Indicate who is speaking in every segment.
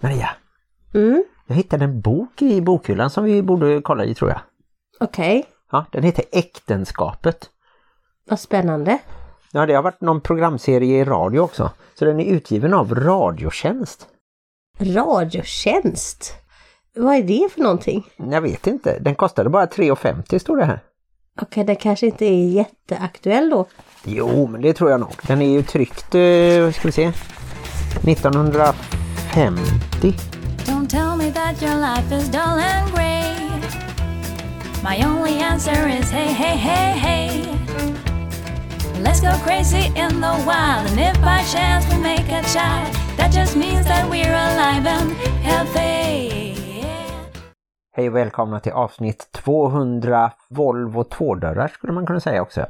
Speaker 1: Maria,
Speaker 2: Mm,
Speaker 1: jag hittade en bok i bokhyllan som vi borde kolla i tror jag.
Speaker 2: okej.
Speaker 1: Ja, den heter Äktenskapet.
Speaker 2: Vad spännande.
Speaker 1: Ja, det har varit någon programserie i radio också. Så den är utgiven av Radiotjänst.
Speaker 2: Radiotjänst. Vad är det för någonting?
Speaker 1: Jag vet inte, den kostade bara 3,50 står det här.
Speaker 2: Okej, den kanske inte är jätteaktuell då.
Speaker 1: Jo, men det tror jag nog. Den är ju tryckt, eh, ska vi se, 1950.
Speaker 3: Don't tell me that your life is dull and grey. My only answer is hey, hey, hey, hey. Let's go crazy in the wild, and if by chance we make a child, that just means that we're alive and healthy.
Speaker 1: Hej och välkomna till avsnitt 200 Volvo tvådörrar skulle man kunna säga också.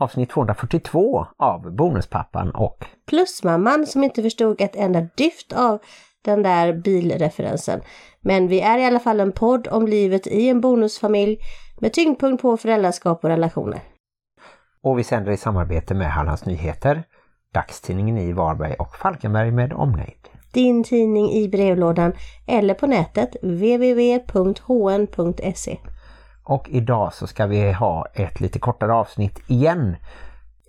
Speaker 1: Avsnitt 242 av Bonuspappan och
Speaker 2: Plusmamman som inte förstod ett enda dyft av den där bilreferensen. Men vi är i alla fall en podd om livet i en bonusfamilj med tyngdpunkt på föräldraskap och relationer.
Speaker 1: och vi sänder i samarbete med Hallands Nyheter, dagstidningen i Varberg och Falkenberg med omnejd.
Speaker 2: Din tidning i brevlådan eller på nätet www.hn.se.
Speaker 1: Och idag så ska vi ha ett lite kortare avsnitt igen.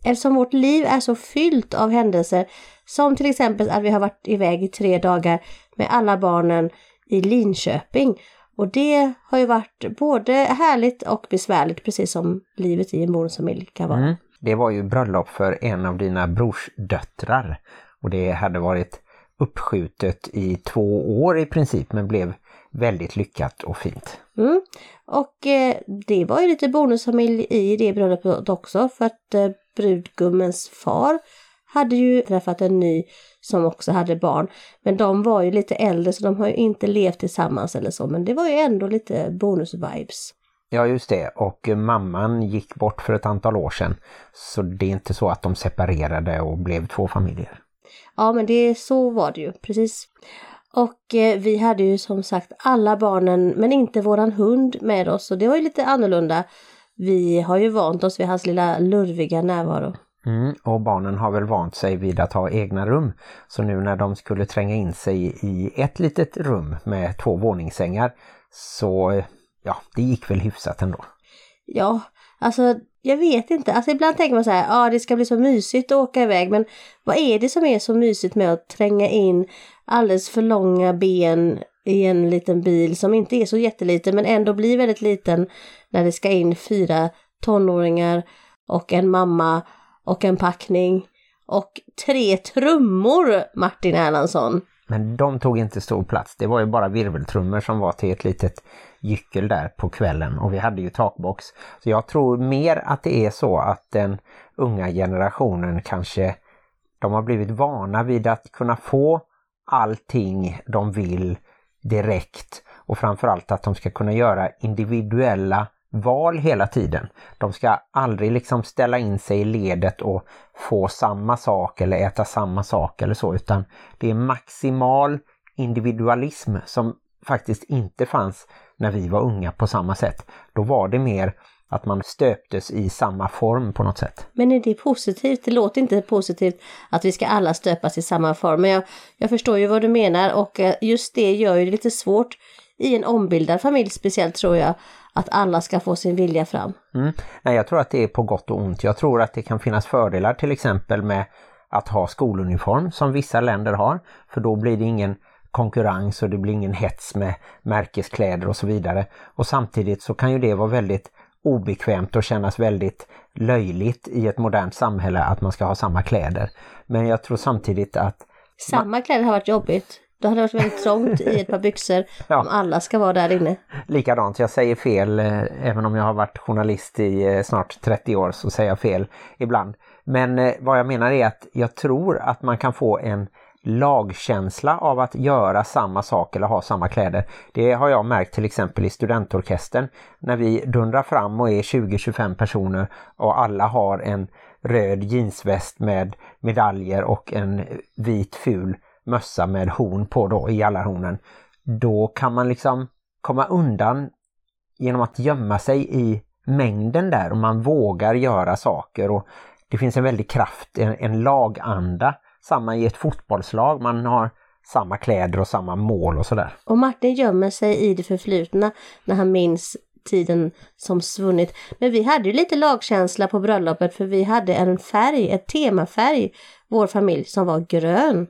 Speaker 2: Eftersom vårt liv är så fyllt av händelser som till exempel att vi har varit iväg i tre dagar med alla barnen i Linköping. Och det har ju varit både härligt och besvärligt precis som livet i en bonusfamilj kan vara.
Speaker 1: Mm. Det var ju bröllop för en av dina brorsdöttrar och det hade varit uppskjutet i två år i princip men blev väldigt lyckat och fint.
Speaker 2: Mm. Och eh, det var ju lite bonusfamilj i det bröllopet också för att eh, brudgummens far hade ju träffat en ny som också hade barn. Men de var ju lite äldre så de har ju inte levt tillsammans eller så men det var ju ändå lite bonus-vibes.
Speaker 1: Ja just det och mamman gick bort för ett antal år sedan så det är inte så att de separerade och blev två familjer.
Speaker 2: Ja men det så var det ju, precis. Och eh, vi hade ju som sagt alla barnen men inte våran hund med oss och det var ju lite annorlunda. Vi har ju vant oss vid hans lilla lurviga närvaro.
Speaker 1: Mm, och barnen har väl vant sig vid att ha egna rum. Så nu när de skulle tränga in sig i ett litet rum med två våningssängar så ja, det gick väl hyfsat ändå.
Speaker 2: Ja, alltså jag vet inte. Alltså ibland tänker man så här, ja ah, det ska bli så mysigt att åka iväg men vad är det som är så mysigt med att tränga in alldeles för långa ben i en liten bil som inte är så jätteliten men ändå blir väldigt liten när det ska in fyra tonåringar och en mamma och en packning och tre trummor Martin Erlandsson.
Speaker 1: Men de tog inte stor plats. Det var ju bara virveltrummor som var till ett litet gyckel där på kvällen och vi hade ju takbox. Så jag tror mer att det är så att den unga generationen kanske de har blivit vana vid att kunna få allting de vill direkt och framförallt att de ska kunna göra individuella val hela tiden. De ska aldrig liksom ställa in sig i ledet och få samma sak eller äta samma sak eller så utan det är maximal individualism som faktiskt inte fanns när vi var unga på samma sätt. Då var det mer att man stöptes i samma form på något sätt.
Speaker 2: Men är det positivt? Det låter inte positivt att vi ska alla stöpas i samma form. Men jag, jag förstår ju vad du menar och eh, just det gör ju det lite svårt i en ombildad familj speciellt tror jag. Att alla ska få sin vilja fram.
Speaker 1: Mm. Nej, jag tror att det är på gott och ont. Jag tror att det kan finnas fördelar till exempel med att ha skoluniform som vissa länder har. För då blir det ingen konkurrens och det blir ingen hets med märkeskläder och så vidare. Och samtidigt så kan ju det vara väldigt obekvämt och kännas väldigt löjligt i ett modernt samhälle att man ska ha samma kläder. Men jag tror samtidigt att...
Speaker 2: Samma kläder har varit jobbigt. Det hade varit väldigt trångt i ett par byxor
Speaker 1: Ja.
Speaker 2: om alla ska vara där inne.
Speaker 1: Likadant, jag säger fel eh, även om jag har varit journalist i eh, snart 30 år så säger jag fel ibland. Men eh, vad jag menar är att jag tror att man kan få en lagkänsla av att göra samma sak eller ha samma kläder. Det har jag märkt till exempel i studentorkestern när vi dundrar fram och är 20-25 personer och alla har en röd jeansväst med medaljer och en vit ful mössa med horn på då i alla hornen. Då kan man liksom komma undan genom att gömma sig i mängden där och man vågar göra saker och det finns en väldig kraft, en, en laganda. Samma i ett fotbollslag, man har samma kläder och samma mål och sådär.
Speaker 2: Och Martin gömmer sig i det förflutna när han minns tiden som svunnit. Men vi hade ju lite lagkänsla på bröllopet för vi hade en färg, ett temafärg, vår familj, som var grön.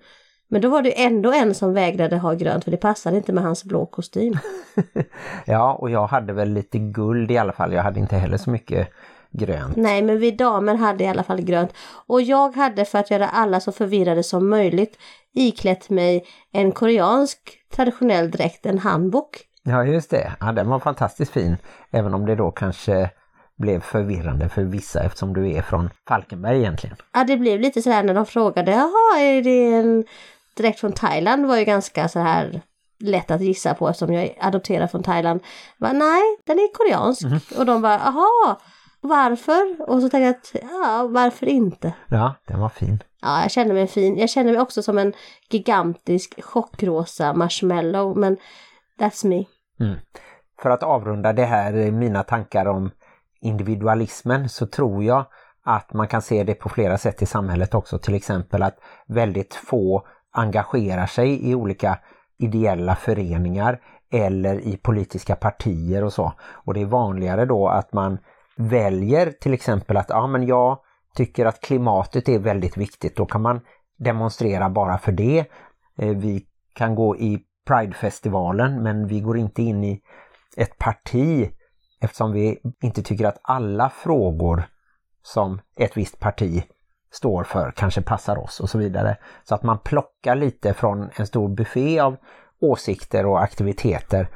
Speaker 2: Men då var det ändå en som vägrade ha grönt för det passade inte med hans blå kostym.
Speaker 1: ja, och jag hade väl lite guld i alla fall. Jag hade inte heller så mycket grönt.
Speaker 2: Nej, men vi damer hade i alla fall grönt. Och jag hade för att göra alla så förvirrade som möjligt iklätt mig en koreansk traditionell dräkt, en hanbok.
Speaker 1: Ja, just det. Ja, den var fantastiskt fin. Även om det då kanske blev förvirrande för vissa eftersom du är från Falkenberg egentligen.
Speaker 2: Ja, det blev lite sådär när de frågade, jaha, är det en direkt från Thailand var ju ganska så här lätt att gissa på eftersom jag är adopterad från Thailand. Jag nej, den är koreansk. Mm. Och de bara, aha, varför? Och så tänkte jag att, ja, varför inte?
Speaker 1: Ja, den var fin.
Speaker 2: Ja, jag känner mig fin. Jag känner mig också som en gigantisk chockrosa marshmallow, men that's me.
Speaker 1: Mm. För att avrunda det här, mina tankar om individualismen, så tror jag att man kan se det på flera sätt i samhället också. Till exempel att väldigt få engagerar sig i olika ideella föreningar eller i politiska partier och så. Och det är vanligare då att man väljer till exempel att ja men jag tycker att klimatet är väldigt viktigt. Då kan man demonstrera bara för det. Eh, vi kan gå i Pride-festivalen men vi går inte in i ett parti eftersom vi inte tycker att alla frågor som ett visst parti står för kanske passar oss och så vidare. Så att man plockar lite från en stor buffé av åsikter och aktiviteter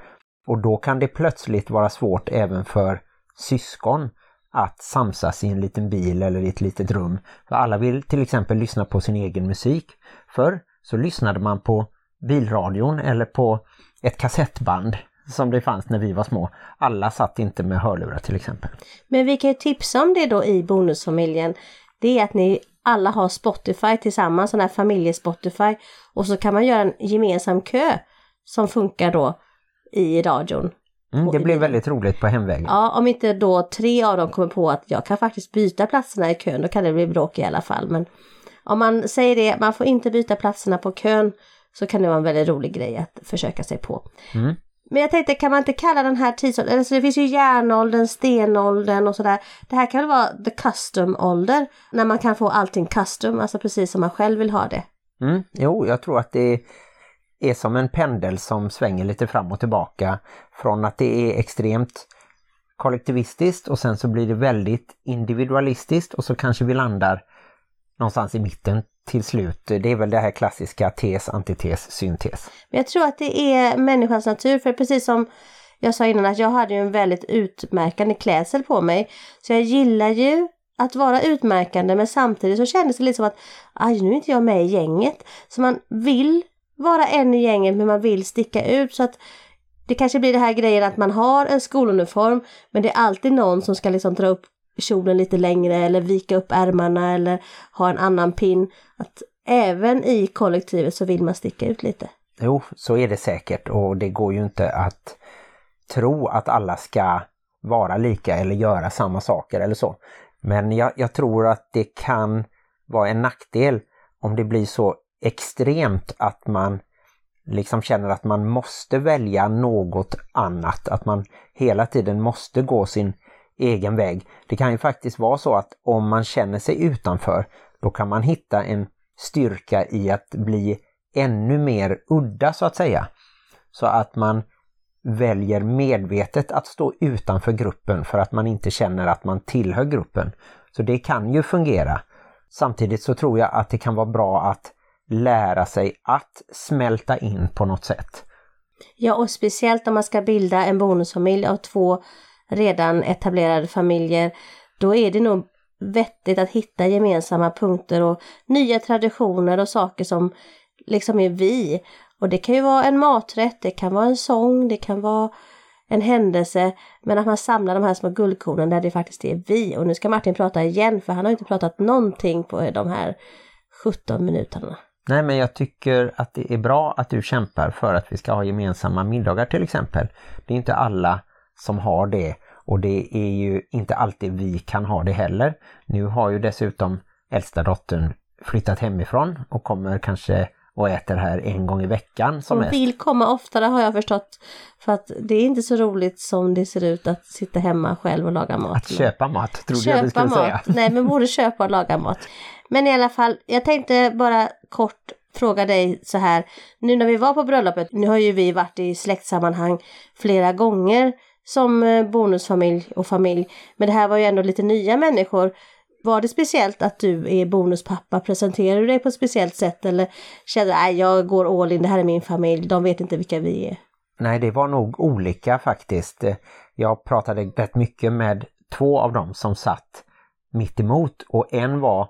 Speaker 1: och då kan det plötsligt vara svårt även för syskon att samsas i en liten bil eller i ett litet rum. För alla vill till exempel lyssna på sin egen musik. Förr så lyssnade man på bilradion eller på ett kassettband som det fanns när vi var små. Alla satt inte med hörlurar till exempel.
Speaker 2: Men vi kan ju tipsa om det då i bonusfamiljen det är att ni alla har Spotify tillsammans, sån här familjespotify. Och så kan man göra en gemensam kö som funkar då i radion.
Speaker 1: Mm, det blir väldigt roligt på hemvägen.
Speaker 2: Ja, om inte då tre av dem kommer på att jag kan faktiskt byta platserna i kön, då kan det bli bråk i alla fall. Men om man säger det, man får inte byta platserna på kön, så kan det vara en väldigt rolig grej att försöka sig på. Mm. Men jag tänkte, kan man inte kalla den här tidsåldern, alltså det finns ju järnåldern, stenåldern och sådär. Det här kan väl vara the custom ålder, när man kan få allting custom, alltså precis som man själv vill ha det.
Speaker 1: Mm, jo, jag tror att det är som en pendel som svänger lite fram och tillbaka. Från att det är extremt kollektivistiskt och sen så blir det väldigt individualistiskt och så kanske vi landar någonstans i mitten till slut. Det är väl det här klassiska tes, antites, syntes.
Speaker 2: Men jag tror att det är människans natur, för precis som jag sa innan att jag hade ju en väldigt utmärkande klädsel på mig. Så jag gillar ju att vara utmärkande men samtidigt så kändes det lite som att aj nu är inte jag med i gänget. Så man vill vara en i gänget men man vill sticka ut så att det kanske blir det här grejen att man har en skoluniform men det är alltid någon som ska liksom dra upp kjolen lite längre eller vika upp ärmarna eller ha en annan pin. Att även i kollektivet så vill man sticka ut lite.
Speaker 1: Jo, så är det säkert och det går ju inte att tro att alla ska vara lika eller göra samma saker eller så. Men jag, jag tror att det kan vara en nackdel om det blir så extremt att man liksom känner att man måste välja något annat, att man hela tiden måste gå sin egen väg. Det kan ju faktiskt vara så att om man känner sig utanför då kan man hitta en styrka i att bli ännu mer udda så att säga. Så att man väljer medvetet att stå utanför gruppen för att man inte känner att man tillhör gruppen. Så det kan ju fungera. Samtidigt så tror jag att det kan vara bra att lära sig att smälta in på något sätt.
Speaker 2: Ja, och speciellt om man ska bilda en bonusfamilj av två redan etablerade familjer, då är det nog vettigt att hitta gemensamma punkter och nya traditioner och saker som liksom är vi. Och det kan ju vara en maträtt, det kan vara en sång, det kan vara en händelse, men att man samlar de här små guldkornen där det faktiskt är vi. Och nu ska Martin prata igen, för han har inte pratat någonting på de här 17 minuterna.
Speaker 1: Nej, men jag tycker att det är bra att du kämpar för att vi ska ha gemensamma middagar till exempel. Det är inte alla som har det och det är ju inte alltid vi kan ha det heller. Nu har ju dessutom äldsta dottern flyttat hemifrån och kommer kanske och äter här en gång i veckan som
Speaker 2: Hon
Speaker 1: mest.
Speaker 2: vill komma oftare har jag förstått. För att det är inte så roligt som det ser ut att sitta hemma själv och laga mat.
Speaker 1: Att köpa mat trodde jag vi
Speaker 2: köpa
Speaker 1: skulle
Speaker 2: mat.
Speaker 1: säga.
Speaker 2: Nej men både köpa och laga mat. Men i alla fall, jag tänkte bara kort fråga dig så här. Nu när vi var på bröllopet, nu har ju vi varit i släktsammanhang flera gånger som eh, bonusfamilj och familj. Men det här var ju ändå lite nya människor. Var det speciellt att du är bonuspappa? Presenterar du dig på ett speciellt sätt eller känner att jag går all in, det här är min familj, de vet inte vilka vi är?
Speaker 1: Nej, det var nog olika faktiskt. Jag pratade rätt mycket med två av dem som satt mitt emot och en var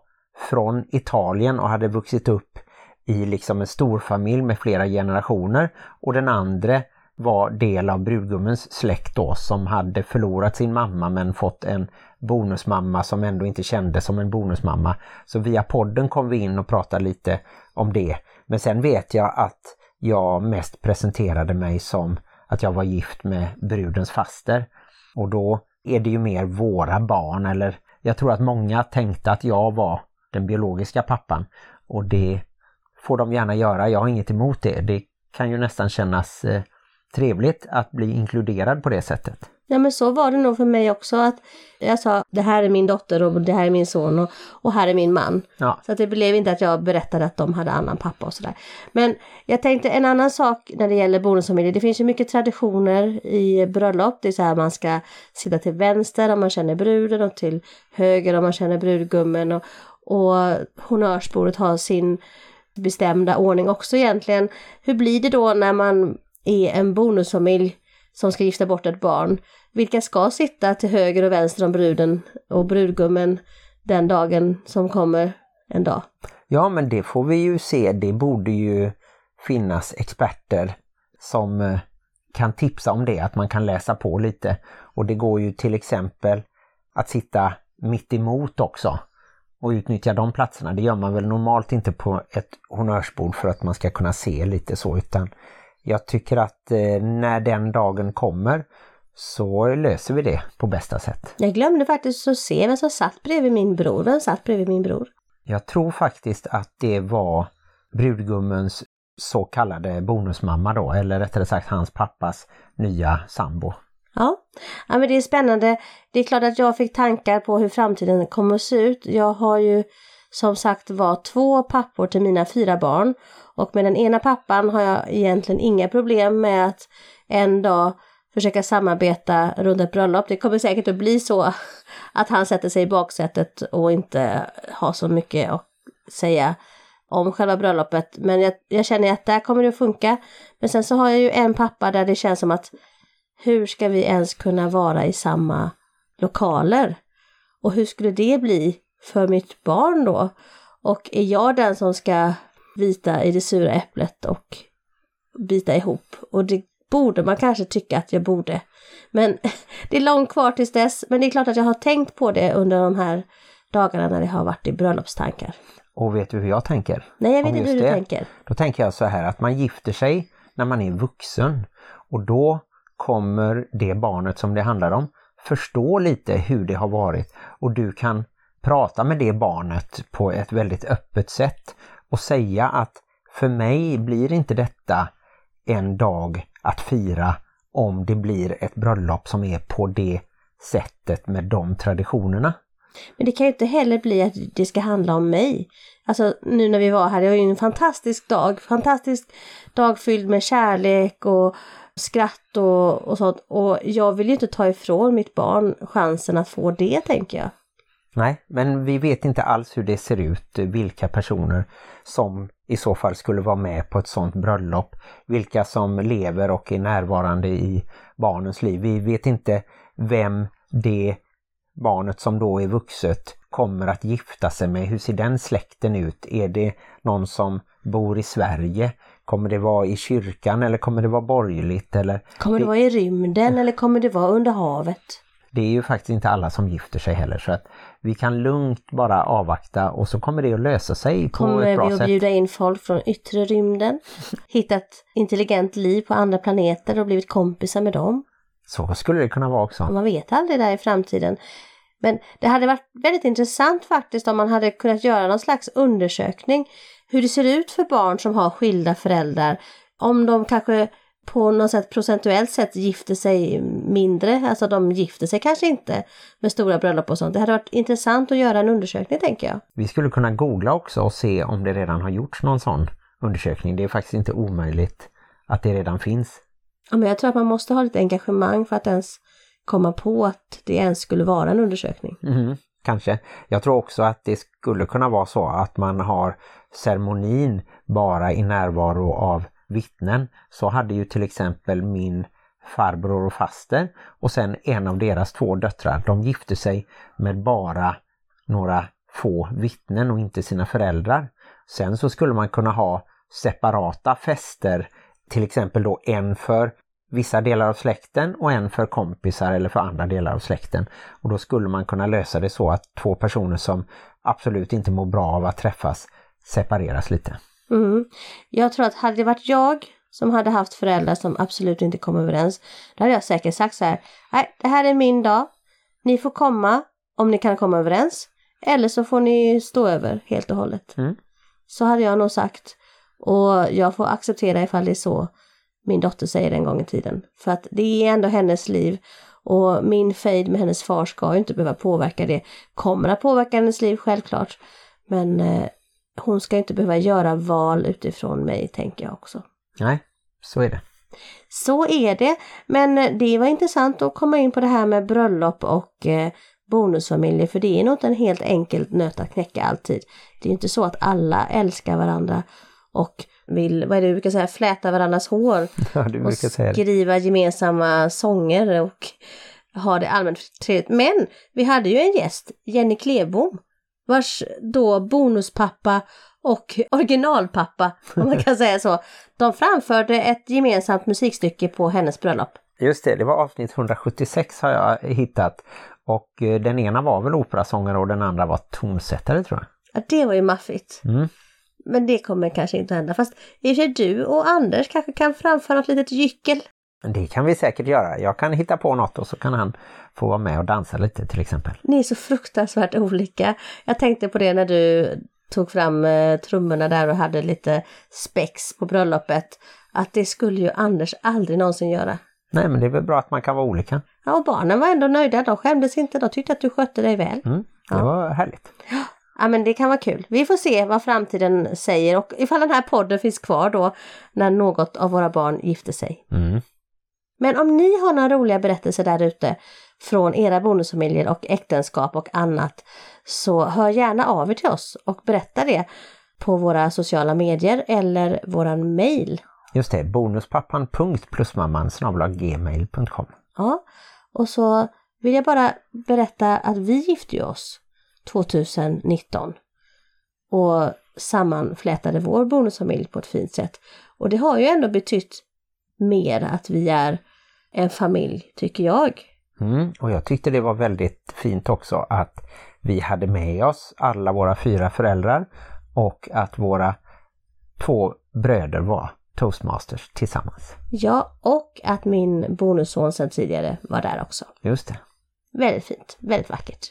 Speaker 1: från Italien och hade vuxit upp i liksom en storfamilj med flera generationer och den andra var del av brudgummens släkt då som hade förlorat sin mamma men fått en bonusmamma som ändå inte kändes som en bonusmamma. Så via podden kom vi in och pratade lite om det. Men sen vet jag att jag mest presenterade mig som att jag var gift med brudens faster. Och då är det ju mer våra barn eller jag tror att många tänkte att jag var den biologiska pappan. Och det får de gärna göra, jag har inget emot det. Det kan ju nästan kännas eh, trevligt att bli inkluderad på det sättet.
Speaker 2: Ja men så var det nog för mig också att jag sa det här är min dotter och det här är min son och, och här är min man.
Speaker 1: Ja,
Speaker 2: Så att det blev inte att jag berättade att de hade annan pappa och sådär. Men jag tänkte en annan sak när det gäller bonusfamiljer. Det finns ju mycket traditioner i bröllop. Det är så här man ska sitta till vänster om man känner bruden och till höger om man känner brudgummen. Och, och honnörsbordet har sin bestämda ordning också egentligen. Hur blir det då när man är en bonusfamilj som ska gifta bort ett barn? Vilka ska sitta till höger och vänster om bruden och brudgummen den dagen som kommer en dag?
Speaker 1: ja men det får vi ju se. Det borde ju finnas experter som eh, kan tipsa om det, att man kan läsa på lite. Och det går ju till exempel att sitta mitt emot också och utnyttja de platserna. Det gör man väl normalt inte på ett honnörsbord för att man ska kunna se lite så utan jag tycker att eh, när den dagen kommer så löser vi det på bästa sätt.
Speaker 2: Jag glömde faktiskt att se vem som satt bredvid min bror. Vem satt bredvid min bror?
Speaker 1: Jag tror faktiskt att det var brudgummens så kallade bonusmamma då, eller rättare sagt hans pappas nya sambo.
Speaker 2: Ja. ja, men det är spännande. Det är klart att jag fick tankar på hur framtiden kommer att se ut. Jag har ju som sagt var två pappor till mina fyra barn. Och med den ena pappan har jag egentligen inga problem med att en dag försöka samarbeta runt ett bröllop. Det kommer säkert att bli så att han sätter sig i baksätet och inte har så mycket att säga om själva bröllopet. Men jag, jag känner att där kommer det att funka. Men sen så har jag ju en pappa där det känns som att hur ska vi ens kunna vara i samma lokaler? Och hur skulle det bli för mitt barn då? Och är jag den som ska bita i det sura äpplet och bita ihop? Och det borde man kanske tycka att jag borde. Men det är långt kvar tills dess. Men det är klart att jag har tänkt på det under de här dagarna när det har varit i bröllopstankar.
Speaker 1: Och vet du hur jag tänker?
Speaker 2: Nej, jag vet inte hur du
Speaker 1: det?
Speaker 2: tänker.
Speaker 1: Då tänker jag så här att man gifter sig när man är vuxen och då kommer det barnet som det handlar om förstå lite hur det har varit och du kan prata med det barnet på ett väldigt öppet sätt och säga att för mig blir inte detta en dag att fira om det blir ett bröllop som är på det sättet med de traditionerna.
Speaker 2: Men det kan ju inte heller bli att det ska handla om mig. Alltså nu när vi var här, det var ju en fantastisk dag. Fantastisk dag fylld med kärlek och skratt och, och sånt. Och jag vill ju inte ta ifrån mitt barn chansen att få det, tänker jag.
Speaker 1: Nej, men vi vet inte alls hur det ser ut, vilka personer som i så fall skulle vara med på ett sådant bröllop, vilka som lever och är närvarande i barnens liv. Vi vet inte vem det barnet som då är vuxet kommer att gifta sig med. Hur ser den släkten ut? Är det någon som bor i Sverige? Kommer det vara i kyrkan eller kommer det vara borgerligt? Eller
Speaker 2: Kommer det vara i rymden eller kommer det vara under havet?
Speaker 1: det är ju faktiskt inte alla som gifter sig heller så att vi kan lugnt bara avvakta och så kommer det att lösa sig på
Speaker 2: Kommer
Speaker 1: ett
Speaker 2: vi
Speaker 1: bra
Speaker 2: att
Speaker 1: sätt.
Speaker 2: bjuda in folk från yttre rymden? Hittat intelligent liv på andra planeter och blivit kompisar med dem?
Speaker 1: Så skulle det kunna vara också.
Speaker 2: Man vet aldrig där i framtiden. Men det hade varit väldigt intressant faktiskt om man hade kunnat göra någon slags undersökning. hur det ser ut för barn som har skilda föräldrar. Om de kanske på något sätt procentuellt sett gifter sig mindre, alltså de gifter sig kanske inte med stora bröllop och sånt. Det hade varit intressant att göra en undersökning tänker jag.
Speaker 1: Vi skulle kunna googla också och se om det redan har gjorts någon sån undersökning. Det är faktiskt inte omöjligt att det redan finns.
Speaker 2: Ja, men jag tror att man måste ha lite engagemang för att ens komma på att det ens skulle vara en undersökning.
Speaker 1: Mm, kanske. Jag tror också att det skulle kunna vara så att man har ceremonin bara i närvaro av vittnen. Så hade ju till exempel min farbror och faster och sen en av deras två döttrar. De gifte sig med bara några få vittnen och inte sina föräldrar. Sen så skulle man kunna ha separata fester, till exempel då en för vissa delar av släkten och en för kompisar eller för andra delar av släkten. Och då skulle man kunna lösa det så att två personer som absolut inte mår bra av att träffas separeras lite.
Speaker 2: Mm. Jag tror att hade det varit jag som hade haft föräldrar som absolut inte kom överens, då hade jag säkert sagt så här, nej det här är min dag, ni får komma om ni kan komma överens, eller så får ni stå över helt och hållet.
Speaker 1: Mm.
Speaker 2: Så hade jag nog sagt. Och jag får acceptera ifall det är så min dotter säger en gång i tiden. För att det är ändå hennes liv och min fejd med hennes far ska ju inte behöva påverka det. Kommer att påverka hennes liv självklart. Men eh, hon ska inte behöva göra val utifrån mig tänker jag också.
Speaker 1: Nej, så är det.
Speaker 2: Så är det. Men eh, det var intressant att komma in på det här med bröllop och eh, bonusfamiljer för det är nog inte en helt enkel nöt att knäcka alltid. Det är inte så att alla älskar varandra och vill, vad är det du brukar säga, fläta varandras hår.
Speaker 1: Ja,
Speaker 2: och skriva gemensamma sånger och ha det allmänt trevligt. Men vi hade ju en gäst, Jenny Klebom, vars då bonuspappa och originalpappa, om man kan säga så, de framförde ett gemensamt musikstycke på hennes bröllop.
Speaker 1: Just det, det var avsnitt 176 har jag hittat. Och eh, den ena var väl operasångare och den andra var tonsättare tror jag.
Speaker 2: Ja, det var ju maffigt.
Speaker 1: Mm.
Speaker 2: Men det kommer kanske inte hända. Fast i och för sig du och Anders kanske kan framföra ett litet gyckel.
Speaker 1: Det kan vi säkert göra. Jag kan hitta på något och så kan han få vara med och dansa lite till exempel.
Speaker 2: Ni är så fruktansvärt olika. Jag tänkte på det när du tog fram eh, trummorna där och hade lite spex på bröllopet. Att det skulle ju Anders aldrig någonsin göra.
Speaker 1: Nej men det är väl bra att man kan vara olika.
Speaker 2: Ja, och barnen var ändå nöjda. De skämdes inte. De tyckte att du skötte dig väl.
Speaker 1: Mm. Det
Speaker 2: Ja.
Speaker 1: var härligt.
Speaker 2: Ja men det kan vara kul. Vi får se vad framtiden säger och ifall den här podden finns kvar då när något av våra barn gifter sig.
Speaker 1: Mm.
Speaker 2: Men om ni har några roliga berättelser där ute från era bonusfamiljer och äktenskap och annat så hör gärna av er till oss och berätta det på våra sociala medier eller våran mail.
Speaker 1: Just det, bonuspappan.plusmamman gmail.com
Speaker 2: Ja, och så vill jag bara berätta att vi gifte oss 2019 och sammanflätade vår bonusfamilj på ett fint sätt. Och det har ju ändå betytt mer att vi är en familj, tycker jag.
Speaker 1: Mm. Och jag tyckte det var väldigt fint också att vi hade med oss alla våra fyra föräldrar och att våra två bröder var toastmasters tillsammans.
Speaker 2: Ja, och att min bonusson sedan tidigare var där också.
Speaker 1: Just det.
Speaker 2: Väldigt fint, väldigt vackert.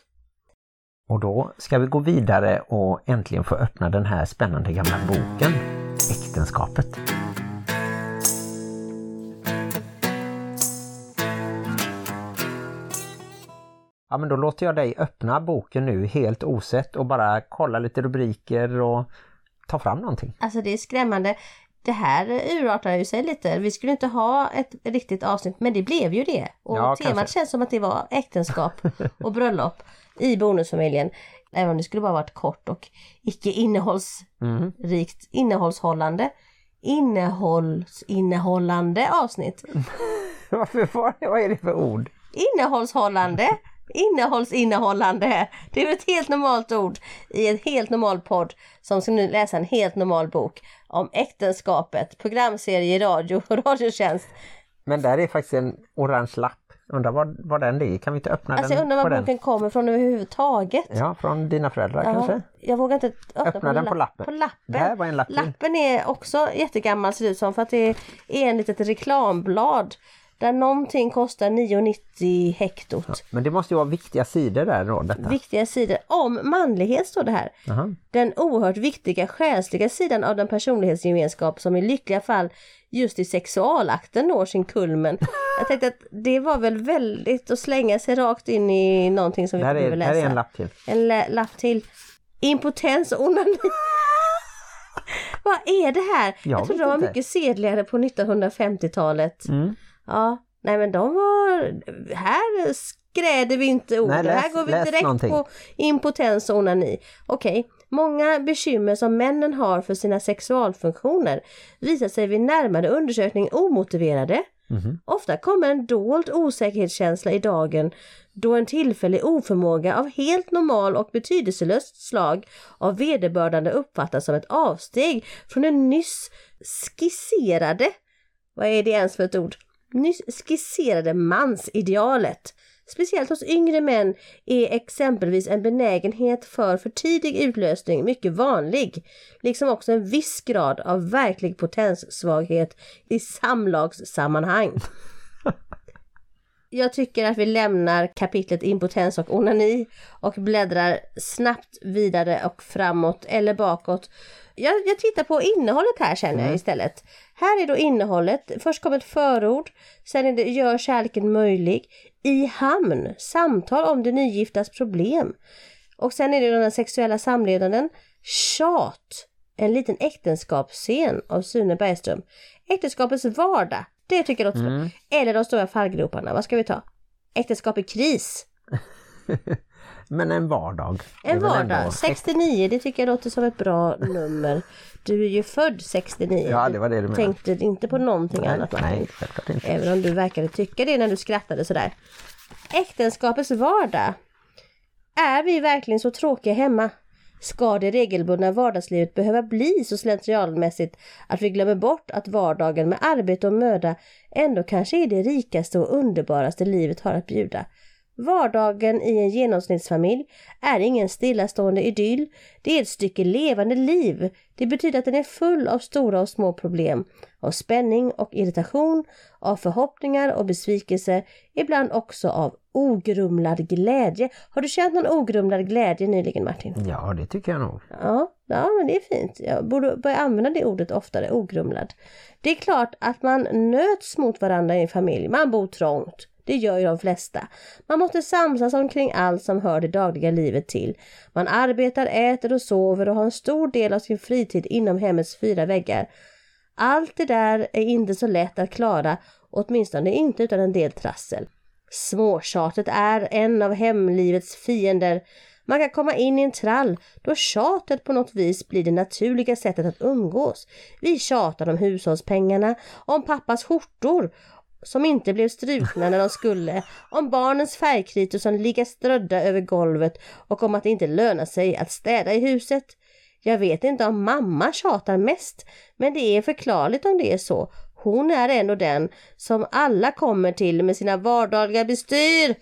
Speaker 1: Och då ska vi gå vidare och äntligen få öppna den här spännande gamla boken Äktenskapet. Ja men då låter jag dig öppna boken nu helt osett och bara kolla lite rubriker och ta fram någonting.
Speaker 2: Alltså det är skrämmande. Det här urartar ju sig lite. Vi skulle inte ha ett riktigt avsnitt, men det blev ju det. Och
Speaker 1: Ja,
Speaker 2: temat
Speaker 1: kanske.
Speaker 2: känns som att det var äktenskap och bröllop i bonusfamiljen. Även om det skulle bara varit kort och icke innehållsrikt,
Speaker 1: Mm.
Speaker 2: innehållshållande, innehållsinnehållande avsnitt.
Speaker 1: Varför var det? Vad är det för ord?
Speaker 2: Innehållshållande, innehållsinnehållande. Det är ett helt normalt ord i en helt normal podd som ska nu läsa en helt normal bok om äktenskapet, programserie i radio och radiotjänst.
Speaker 1: Men där är faktiskt en orange lapp. Undrar vad, vad den ligger. Kan vi inte öppna
Speaker 2: Alltså
Speaker 1: den
Speaker 2: jag undrar var
Speaker 1: på den?
Speaker 2: boken kommer från överhuvudtaget.
Speaker 1: Ja, från dina föräldrar
Speaker 2: Ja,
Speaker 1: kanske?
Speaker 2: jag vågar inte öppna,
Speaker 1: Öppna den på lappen.
Speaker 2: På lappen.
Speaker 1: Det här var en lapp.
Speaker 2: Lappen är också jättegammal ser det ut som för att det är en litet reklamblad där någonting kostar 9,90 hektot.
Speaker 1: Men det måste ju vara viktiga sidor där då, detta.
Speaker 2: Viktiga sidor om manlighet står det här.
Speaker 1: Jaha.
Speaker 2: Den oerhört viktiga själsliga sidan av den personlighetsgemenskap som i lyckliga fall just i sexualakten når sin kulmen. Jag tänkte att det var väl väldigt att slänga sig rakt in i någonting som vi behöver
Speaker 1: är,
Speaker 2: läsa.
Speaker 1: här är en lapp till.
Speaker 2: En lapp till. Impotens och onani. Vad är det här?
Speaker 1: Jag
Speaker 2: Jag, trodde
Speaker 1: vet
Speaker 2: de var mycket sedligare på 1950-talet.
Speaker 1: Mm.
Speaker 2: Ja, nej men de var... Här skräder vi inte ord.
Speaker 1: Nej, läs-
Speaker 2: här går vi direkt
Speaker 1: någonting.
Speaker 2: på impotens och onani. Okej, många bekymmer som männen har för sina sexualfunktioner visar sig vid närmare undersökning omotiverade.
Speaker 1: Mhm.
Speaker 2: Ofta kommer en dold osäkerhetskänsla i dagen då en tillfällig oförmåga av helt normal och betydelselöst slag av vederbörande uppfattas som ett avsteg från den nyss skisserade, vad är det ens för ett ord? Nyss skisserade mansidealet. Speciellt hos yngre män är exempelvis en benägenhet för för tidig utlösning mycket vanlig, liksom också en viss grad av verklig potenssvaghet i samlagssammanhang. Jag tycker att vi lämnar kapitlet impotens och onani och bläddrar snabbt vidare och framåt eller bakåt. Jag, jag tittar på innehållet här känner jag istället. Här är då innehållet, först kommer ett förord, sen är det gör kärleken möjlig, i hamn, samtal om det nygiftas problem. Och sen är det den sexuella samlevnaden, tjat, en liten äktenskapsscen av Sune Bergström. Äktenskapets vardag, det tycker jag låter bra. Eller de stora fallgroparna, vad ska vi ta? Äktenskap i kris.
Speaker 1: Men en vardag.
Speaker 2: En vardag,
Speaker 1: ändå-
Speaker 2: 69, det tycker jag låter som ett bra nummer. Du är ju född 69.
Speaker 1: Ja, det var det du menade.
Speaker 2: tänkte inte på någonting annat Martin.
Speaker 1: Nej, självklart inte.
Speaker 2: Även om du verkade tycka det när du skrattade sådär. Äktenskapets vardag. Är vi verkligen så tråkiga hemma? Ska det regelbundna vardagslivet behöva bli så slentrianmässigt att vi glömmer bort att vardagen med arbete och möda ändå kanske är det rikaste och underbaraste livet har att bjuda? Vardagen i en genomsnittsfamilj är ingen stillastående idyll. Det är ett stycke levande liv. Det betyder att den är full av stora och små problem, av spänning och irritation, av förhoppningar och besvikelse, ibland också av ogrumlad glädje. Har du känt någon ogrumlad glädje nyligen Martin?
Speaker 1: Ja, det tycker jag nog.
Speaker 2: Ja, ja men det är fint. Jag borde börja använda det ordet oftare, ogrumlad. Det är klart att man nöts mot varandra i en familj. Man bor trångt. Det gör ju de flesta. Man måste samsas omkring allt som hör det dagliga livet till. Man arbetar, äter och sover och har en stor del av sin fritid inom hemmets fyra väggar. Allt det där är inte så lätt att klara, åtminstone inte utan en del trassel. Småtjatet är en av hemlivets fiender. Man kan komma in i en trall då tjatet på något vis blir det naturliga sättet att umgås. Vi tjatar om hushållspengarna, om pappas skjortor som inte blev strukna när de skulle, om barnens färgkritor som ligger strödda över golvet och om att det inte lönar sig att städa i huset. Jag vet inte om mamma tjatar mest, men det är förklarligt om det är så. Hon är ändå den som alla kommer till med sina vardagliga bestyr.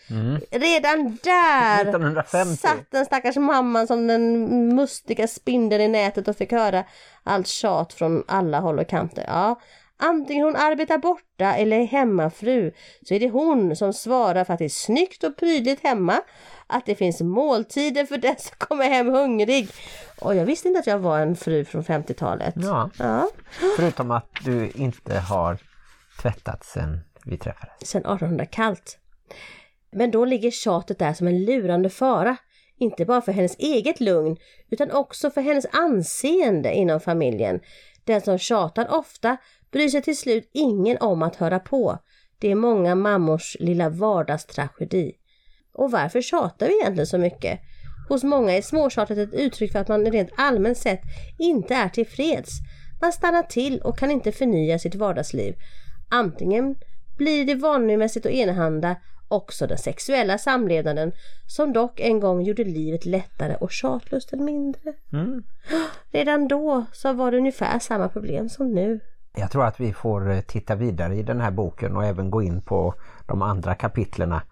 Speaker 2: Redan där
Speaker 1: 1950.
Speaker 2: satt den stackars mamman som den mustiga spindeln i nätet och fick höra allt tjat från alla håll och kanter. Ja, antingen hon arbetar borta eller är hemmafru så är det hon som svarar för att det är snyggt och prydligt hemma, att det finns måltider för den som kommer hem hungrig. Och jag visste inte att jag var en fru från 50-talet.
Speaker 1: Ja,
Speaker 2: Ja,
Speaker 1: förutom att du inte har tvättat sen vi träffades.
Speaker 2: sedan 1800 kallt. Men då ligger tjatet där som en lurande fara. Inte bara för hennes eget lugn utan också för hennes anseende inom familjen. Den som tjatar ofta bryr sig till slut ingen om att höra på. Det är många mammors lilla vardagstragedi. Och varför tjatar vi egentligen så mycket? Hos många är småtjatet ett uttryck för att man rent allmänt sett inte är tillfreds. Man stannar till och kan inte förnya sitt vardagsliv. Antingen blir det vanligmässigt och enahanda också den sexuella samlevnaden som dock en gång gjorde livet lättare och tjatlusten mindre.
Speaker 1: Mm.
Speaker 2: Redan då så var det ungefär samma problem som nu.
Speaker 1: Jag tror att vi får eh, titta vidare i den här boken och även gå in på de andra kapitlerna.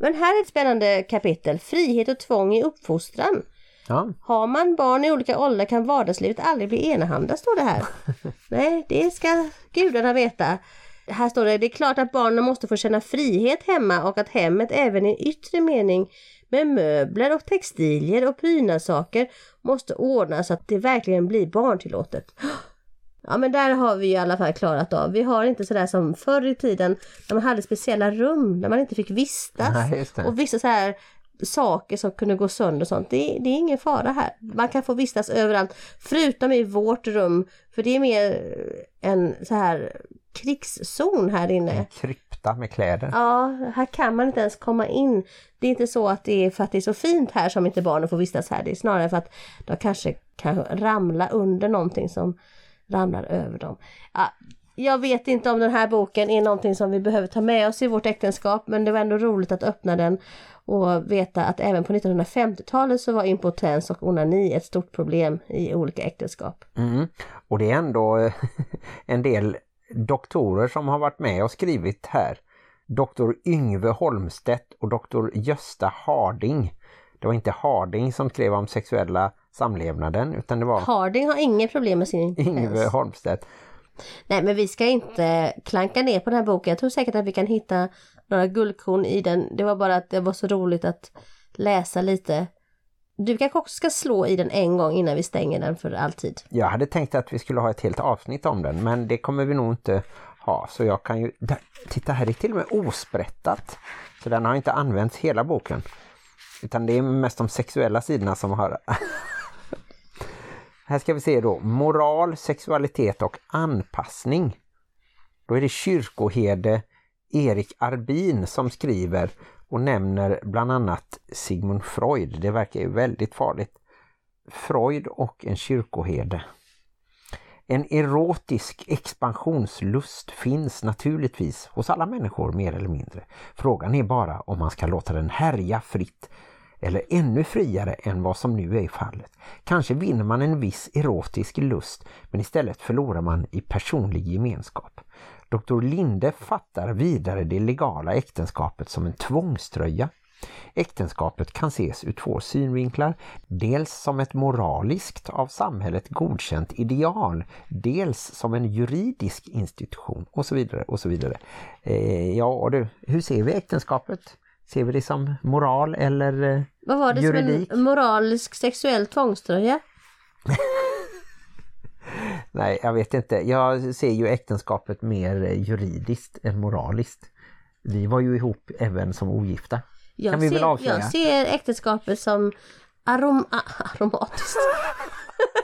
Speaker 2: Men här är ett spännande kapitel. Frihet och tvång i uppfostran.
Speaker 1: Ja,
Speaker 2: Har man barn i olika åldrar kan vardagslivet aldrig bli enahanda, står det här. Nej, det ska gudarna veta. Här står det, det är klart att barnen måste få känna frihet hemma och att hemmet även i yttre mening med möbler och textilier och prydnadssaker måste ordnas så att det verkligen blir barntillåtet. Ja men där har vi i alla fall klarat av. Vi har inte sådär som förr i tiden när man hade speciella rum där man inte fick vistas.
Speaker 1: Nej.
Speaker 2: Och vissa så här saker som kunde gå sönder och sånt. Det, det är ingen fara här. Man kan få vistas överallt förutom i vårt rum. För det är mer en så här krigszon här inne.
Speaker 1: En krypta med kläder.
Speaker 2: Ja, här kan man inte ens komma in. Det är inte så att det är för att det är så fint här som inte barnen får vistas här. Det är snarare för att de kanske kan ramla under någonting som ramlar över dem. Ja, jag vet inte om den här boken är någonting som vi behöver ta med oss i vårt äktenskap men det var ändå roligt att öppna den och veta att även på 1950-talet så var impotens och onani ett stort problem i olika äktenskap.
Speaker 1: Mm. Och det är ändå eh, en del doktorer som har varit med och skrivit här. Doktor Yngve Holmstedt och doktor Gösta Harding. Det var inte Harding som skrev om sexuella samlevnaden utan det var
Speaker 2: Harding har inget problem med sin.
Speaker 1: Yngve Holmstedt.
Speaker 2: Nej men vi ska inte klanka ner på den här boken. Jag tror säkert att vi kan hitta några guldkorn i den. Det var bara att det var så roligt att läsa lite. Du kanske också ska slå i den en gång innan vi stänger den för alltid.
Speaker 1: Jag hade tänkt att vi skulle ha ett helt avsnitt om den men det kommer vi nog inte ha. Så jag kan ju... Där, titta här, det är till och med osprättat. Så den har inte använts hela boken. Utan det är mest de sexuella sidorna som har här ska vi se då. Moral, sexualitet och anpassning. Då är det kyrkoherde Erik Arbin som skriver och nämner bland annat Sigmund Freud. Det verkar ju väldigt farligt. Freud och en kyrkoherde. En erotisk expansionslust finns naturligtvis hos alla människor mer eller mindre. Frågan är bara om man ska låta den härja fritt eller ännu friare än vad som nu är fallet. Kanske vinner man en viss erotisk lust men istället förlorar man i personlig gemenskap. Dr. Linde fattar vidare det legala äktenskapet som en tvångströja. Äktenskapet kan ses ur två synvinklar, dels som ett moraliskt av samhället godkänt ideal, dels som en juridisk institution och så vidare och så vidare. Eh, ja du, hur ser vi äktenskapet? Ser vi det som moral eller eh,
Speaker 2: Vad var det
Speaker 1: juridik?
Speaker 2: som en moralisk sexuell tvångströja?
Speaker 1: Nej, jag vet inte. Jag ser ju äktenskapet mer juridiskt än moraliskt. Vi var ju ihop även som ogifta.
Speaker 2: Jag
Speaker 1: kan vi
Speaker 2: ser,
Speaker 1: väl avslöja?
Speaker 2: Jag ser äktenskapet som arom aromatiskt.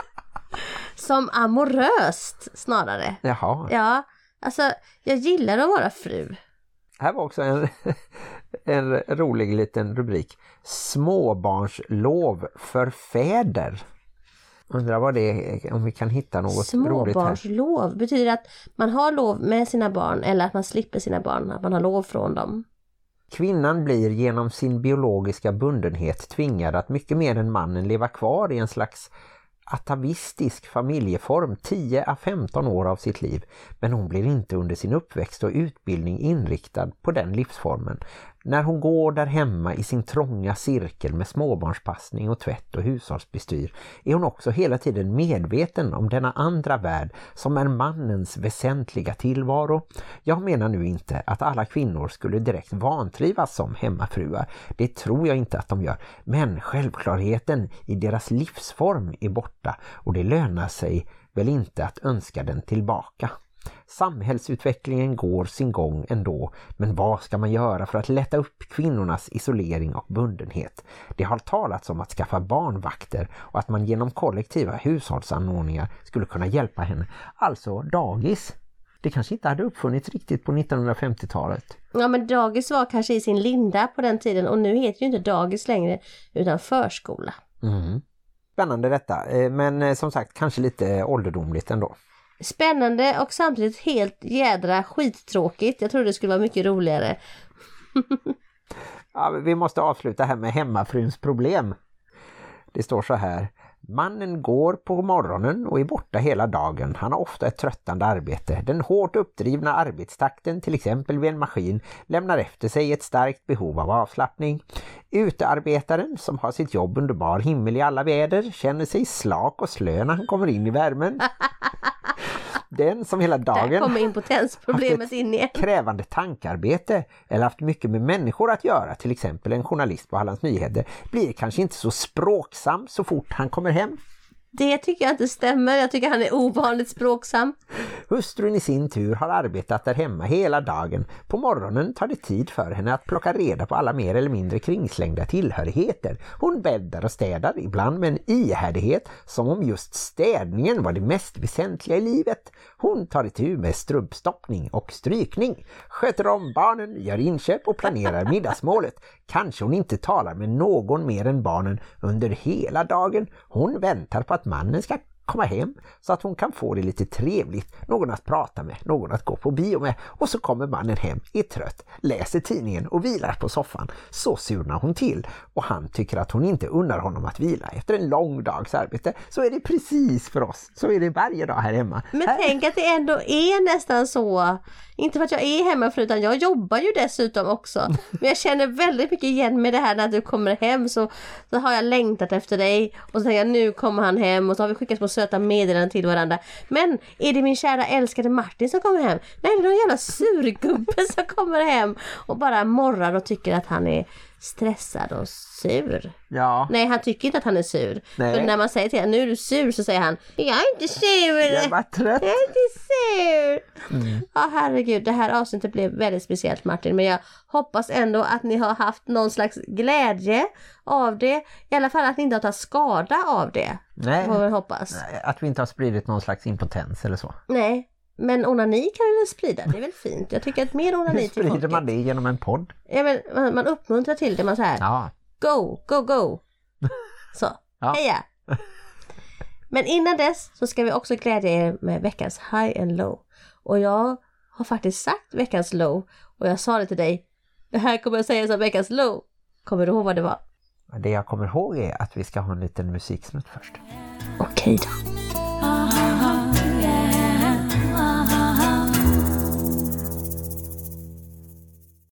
Speaker 2: som amoröst snarare.
Speaker 1: Jaha,
Speaker 2: Ja, alltså jag gillar att vara fru.
Speaker 1: här var också en, en rolig liten rubrik. Småbarnslov för fäder. Undrar vad det är, om vi kan hitta något roligt här.
Speaker 2: Småbarnslov betyder att man har lov med sina barn eller att man slipper sina barn, att man har lov från dem.
Speaker 1: Kvinnan blir genom sin biologiska bundenhet tvingad att mycket mer än mannen leva kvar i en slags atavistisk familjeform 10 à 15 år av sitt liv men hon blir inte under sin uppväxt och utbildning inriktad på den livsformen. När hon går där hemma i sin trånga cirkel med småbarnspassning och tvätt och hushållsbestyr är hon också hela tiden medveten om denna andra värld som är mannens väsentliga tillvaro. Jag menar nu inte att alla kvinnor skulle direkt vantrivas som hemmafruar. Det tror jag inte att de gör. Men självklarheten i deras livsform är borta och det lönar sig väl inte att önska den tillbaka. Samhällsutvecklingen går sin gång ändå, men vad ska man göra för att lätta upp kvinnornas isolering och bundenhet? Det har talats om att skaffa barnvakter och att man genom kollektiva hushållsanordningar skulle kunna hjälpa henne. Alltså dagis. Det kanske inte hade uppfunnits riktigt på 1950-talet.
Speaker 2: Ja men dagis var kanske i sin linda på den tiden och nu heter ju inte dagis längre utan förskola.
Speaker 1: Mm. Spännande detta, eh, men eh, som sagt kanske lite ålderdomligt ändå.
Speaker 2: Spännande och samtidigt helt jädra skittråkigt. Jag tror det skulle vara mycket roligare.
Speaker 1: Ja, vi måste avsluta här med hemmafruns problem. Det står så här. Mannen går på morgonen och är borta hela dagen. Han har ofta ett tröttande arbete. Den hårt uppdrivna arbetstakten, till exempel vid en maskin, lämnar efter sig ett starkt behov av avslappning. Utearbetaren, som har sitt jobb under bar himmel i alla väder, känner sig slak och slö när han kommer in i värmen. den som hela
Speaker 2: Där
Speaker 1: dagen
Speaker 2: kommer impotensproblemet in igen.
Speaker 1: krävande tankarbete eller haft mycket med människor att göra, till exempel en journalist på Hallands Nyheter, blir kanske inte så språksam så fort han kommer hem.
Speaker 2: Det tycker jag inte stämmer. Jag tycker han är ovanligt språksam.
Speaker 1: Hustrun i sin tur har arbetat där hemma hela dagen. På morgonen tar det tid för henne att plocka reda på alla mer eller mindre kringslängda tillhörigheter. Hon bäddar och städar, ibland med en ihärdighet som om just städningen var det mest väsentliga i livet. Hon tar itu med strumpstoppning och strykning, sköter om barnen, gör inköp och planerar middagsmålet. Kanske hon inte talar med någon mer än barnen under hela dagen. Hon väntar på att att mannen ska komma hem så att hon kan få det lite trevligt, någon att prata med, någon att gå på bio med och så kommer mannen hem, är trött, läser tidningen och vilar på soffan. Så surnar hon till och han tycker att hon inte unnar honom att vila efter en lång dags arbete. Så är det precis för oss, så är det varje dag här hemma.
Speaker 2: Men
Speaker 1: här...
Speaker 2: tänk att det ändå är nästan så. Inte för att jag är hemmafru utan jag jobbar ju dessutom också. Men jag känner väldigt mycket igen med det här när du kommer hem så, så har jag längtat efter dig. Och så tänker jag nu kommer han hem och så har vi skickat små söta meddelanden till varandra. Men är det min kära älskade Martin som kommer hem? Nej det är någon jävla surgubbe som kommer hem och bara morrar och tycker att han är stressad och sur.
Speaker 1: Ja,
Speaker 2: Nej han tycker inte att han är sur.
Speaker 1: Nej.
Speaker 2: För när man säger till honom nu är du sur så säger han Jag är inte sur.
Speaker 1: jag var trött.
Speaker 2: Jag är inte sur.
Speaker 1: Mm.
Speaker 2: Ja herregud, det här avsnittet blev väldigt speciellt Martin. Men jag hoppas ändå att ni har haft någon slags glädje av det. I alla fall att ni inte har tagit skada av det.
Speaker 1: Nej.
Speaker 2: Får vi hoppas.
Speaker 1: Att vi inte har spridit någon slags impotens eller så.
Speaker 2: Nej. Men onani kan vi väl sprida, det är väl fint. Jag tycker att mer
Speaker 1: Hur
Speaker 2: onani till
Speaker 1: sprider
Speaker 2: folket.
Speaker 1: man det genom en podd?
Speaker 2: Ja, men man, man uppmuntrar till det, man så här.
Speaker 1: Ja,
Speaker 2: Go, go, go! Så,
Speaker 1: Ja.
Speaker 2: heja! Men innan dess så ska vi också glädja er med veckans high and low. Och jag har faktiskt sagt veckans low och jag sa det till dig. Det här kommer jag säga som veckans low. Kommer du ihåg vad det var?
Speaker 1: Det jag kommer ihåg är att vi ska ha en liten musiksnutt först.
Speaker 2: Okej då.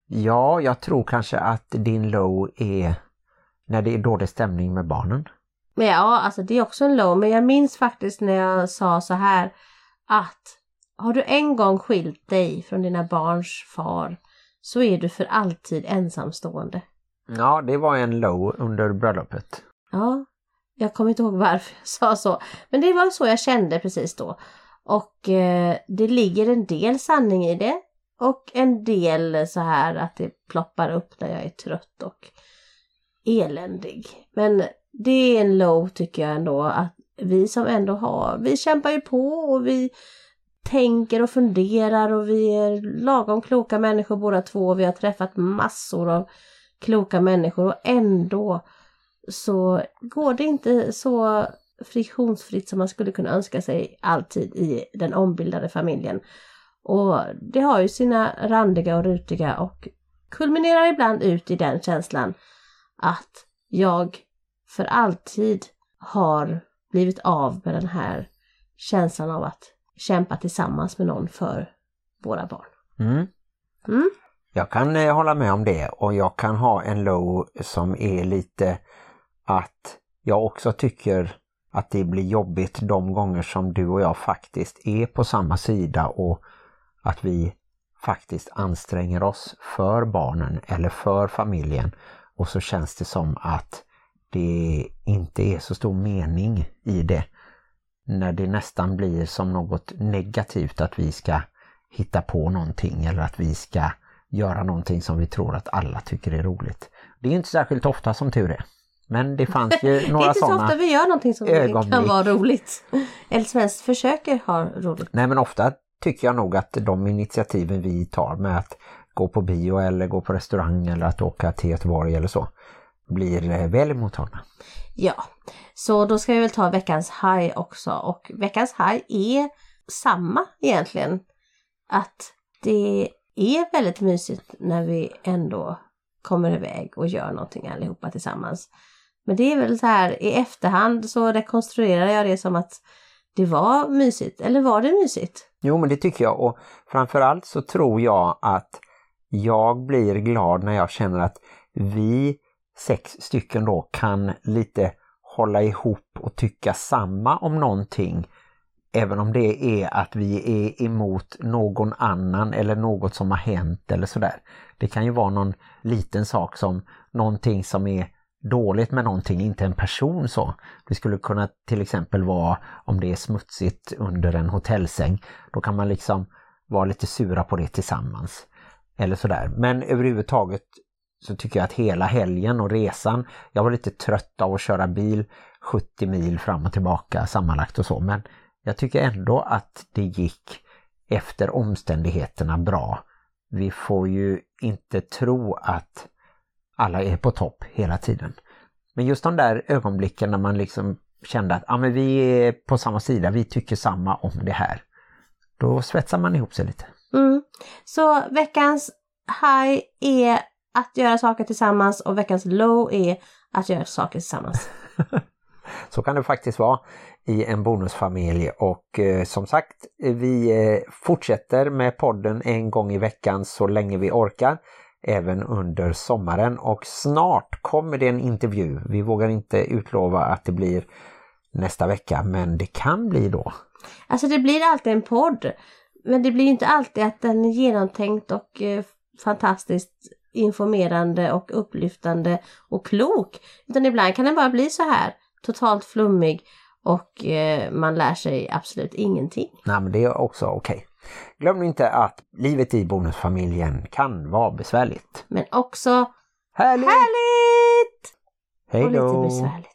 Speaker 1: Ja, jag tror kanske att din low är när det är dålig stämning med barnen.
Speaker 2: Men ja, alltså det är också en low. Men jag minns faktiskt när jag sa så här att har du en gång skilt dig från dina barns far så är du för alltid ensamstående.
Speaker 1: Ja, det var en low under bröllopet.
Speaker 2: Ja, jag kommer inte ihåg varför jag sa så. Men det var så jag kände precis då. Och eh, det ligger en del sanning i det. Och en del så här att det ploppar upp när jag är trött och eländig. Men det är en low tycker jag ändå att vi som ändå har, vi kämpar ju på och vi tänker och funderar och vi är lagom kloka människor båda två. Vi har träffat massor av kloka människor och ändå så går det inte så friktionsfritt som man skulle kunna önska sig alltid i den ombildade familjen. Och det har ju sina randiga och rutiga och kulminerar ibland ut i den känslan att jag för alltid har blivit av med den här känslan av att kämpa tillsammans med någon för våra barn.
Speaker 1: Mm.
Speaker 2: Mm.
Speaker 1: Jag kan eh, hålla med om det och jag kan ha en low som är lite att jag också tycker att det blir jobbigt de gånger som du och jag faktiskt är på samma sida och att vi faktiskt anstränger oss för barnen eller för familjen och så känns det som att det inte är så stor mening i det. När det nästan blir som något negativt att vi ska hitta på någonting eller att vi ska göra någonting som vi tror att alla tycker är roligt. Det är inte särskilt ofta som tur är. Men det fanns ju
Speaker 2: Det är
Speaker 1: några
Speaker 2: inte så
Speaker 1: sådana.
Speaker 2: ofta vi gör någonting som kan
Speaker 1: ögonblick.
Speaker 2: vara roligt. Eller som helst försöker ha roligt.
Speaker 1: Nej men ofta tycker jag nog att de initiativen vi tar med att gå på bio eller gå på restaurang eller att åka till Göteborg eller så blir eh, väl emottagna.
Speaker 2: Ja, så då ska vi väl ta veckans high också och veckans high är samma egentligen. Att det är väldigt mysigt när vi ändå kommer iväg och gör någonting allihopa tillsammans. Men det är väl så här i efterhand så rekonstruerar jag det som att det var mysigt. Eller var det mysigt?
Speaker 1: Jo men det tycker jag och framförallt så tror jag att jag blir glad när jag känner att vi sex stycken då kan lite hålla ihop och tycka samma om någonting Även om det är att vi är emot någon annan eller något som har hänt eller sådär. Det kan ju vara någon liten sak som någonting som är dåligt med någonting, inte en person så. Det skulle kunna till exempel vara om det är smutsigt under en hotellsäng. Då kan man liksom vara lite sura på det tillsammans. Eller sådär. Men överhuvudtaget så tycker jag att hela helgen och resan, jag var lite trött av att köra bil 70 mil fram och tillbaka sammanlagt och så. Men jag tycker ändå att det gick efter omständigheterna bra. Vi får ju inte tro att alla är på topp hela tiden. Men just de där ögonblicken när man liksom kände att ah, men vi är på samma sida, vi tycker samma om det här. Då svetsar man ihop sig lite.
Speaker 2: Mm. Så veckans high är att göra saker tillsammans och veckans low är att göra saker tillsammans.
Speaker 1: Så kan det faktiskt vara i en bonusfamilj och eh, som sagt vi eh, fortsätter med podden en gång i veckan så länge vi orkar även under sommaren och snart kommer det en intervju. Vi vågar inte utlova att det blir nästa vecka men det kan bli då.
Speaker 2: Alltså det blir alltid en podd men det blir inte alltid att den är genomtänkt och eh, fantastiskt informerande och upplyftande och klok. Utan ibland kan den bara bli så här totalt flummig och eh, man lär sig absolut ingenting.
Speaker 1: Nej men det är också okej. Okay. Glöm inte att livet i bonusfamiljen kan vara besvärligt.
Speaker 2: Men också
Speaker 1: härligt!
Speaker 2: härligt!
Speaker 1: Hej
Speaker 2: Och lite besvärligt.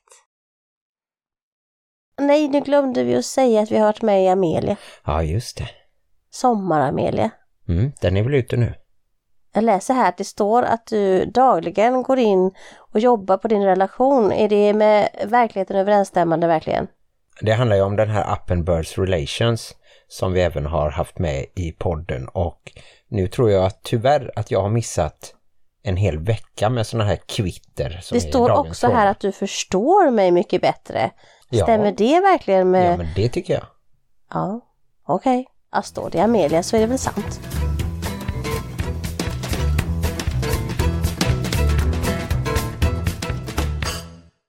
Speaker 2: Nej, nu glömde vi att säga att vi har varit med i Amelia.
Speaker 1: Ja, just det.
Speaker 2: Sommar-Amelia.
Speaker 1: Mm, den är väl ute nu?
Speaker 2: Jag läser här att det står att du dagligen går in och jobbar på din relation. Är det med verkligheten överensstämmande verkligen?
Speaker 1: Det handlar ju om den här appen Birds Relations som vi även har haft med i podden och nu tror jag att tyvärr att jag har missat en hel vecka med sådana här kvitter.
Speaker 2: det står också fråga. här att du förstår mig mycket bättre.
Speaker 1: Ja.
Speaker 2: Stämmer det verkligen med...
Speaker 1: Ja, men det tycker jag.
Speaker 2: Ja, okej. Okay. Ja, står det Amelia så är det väl sant.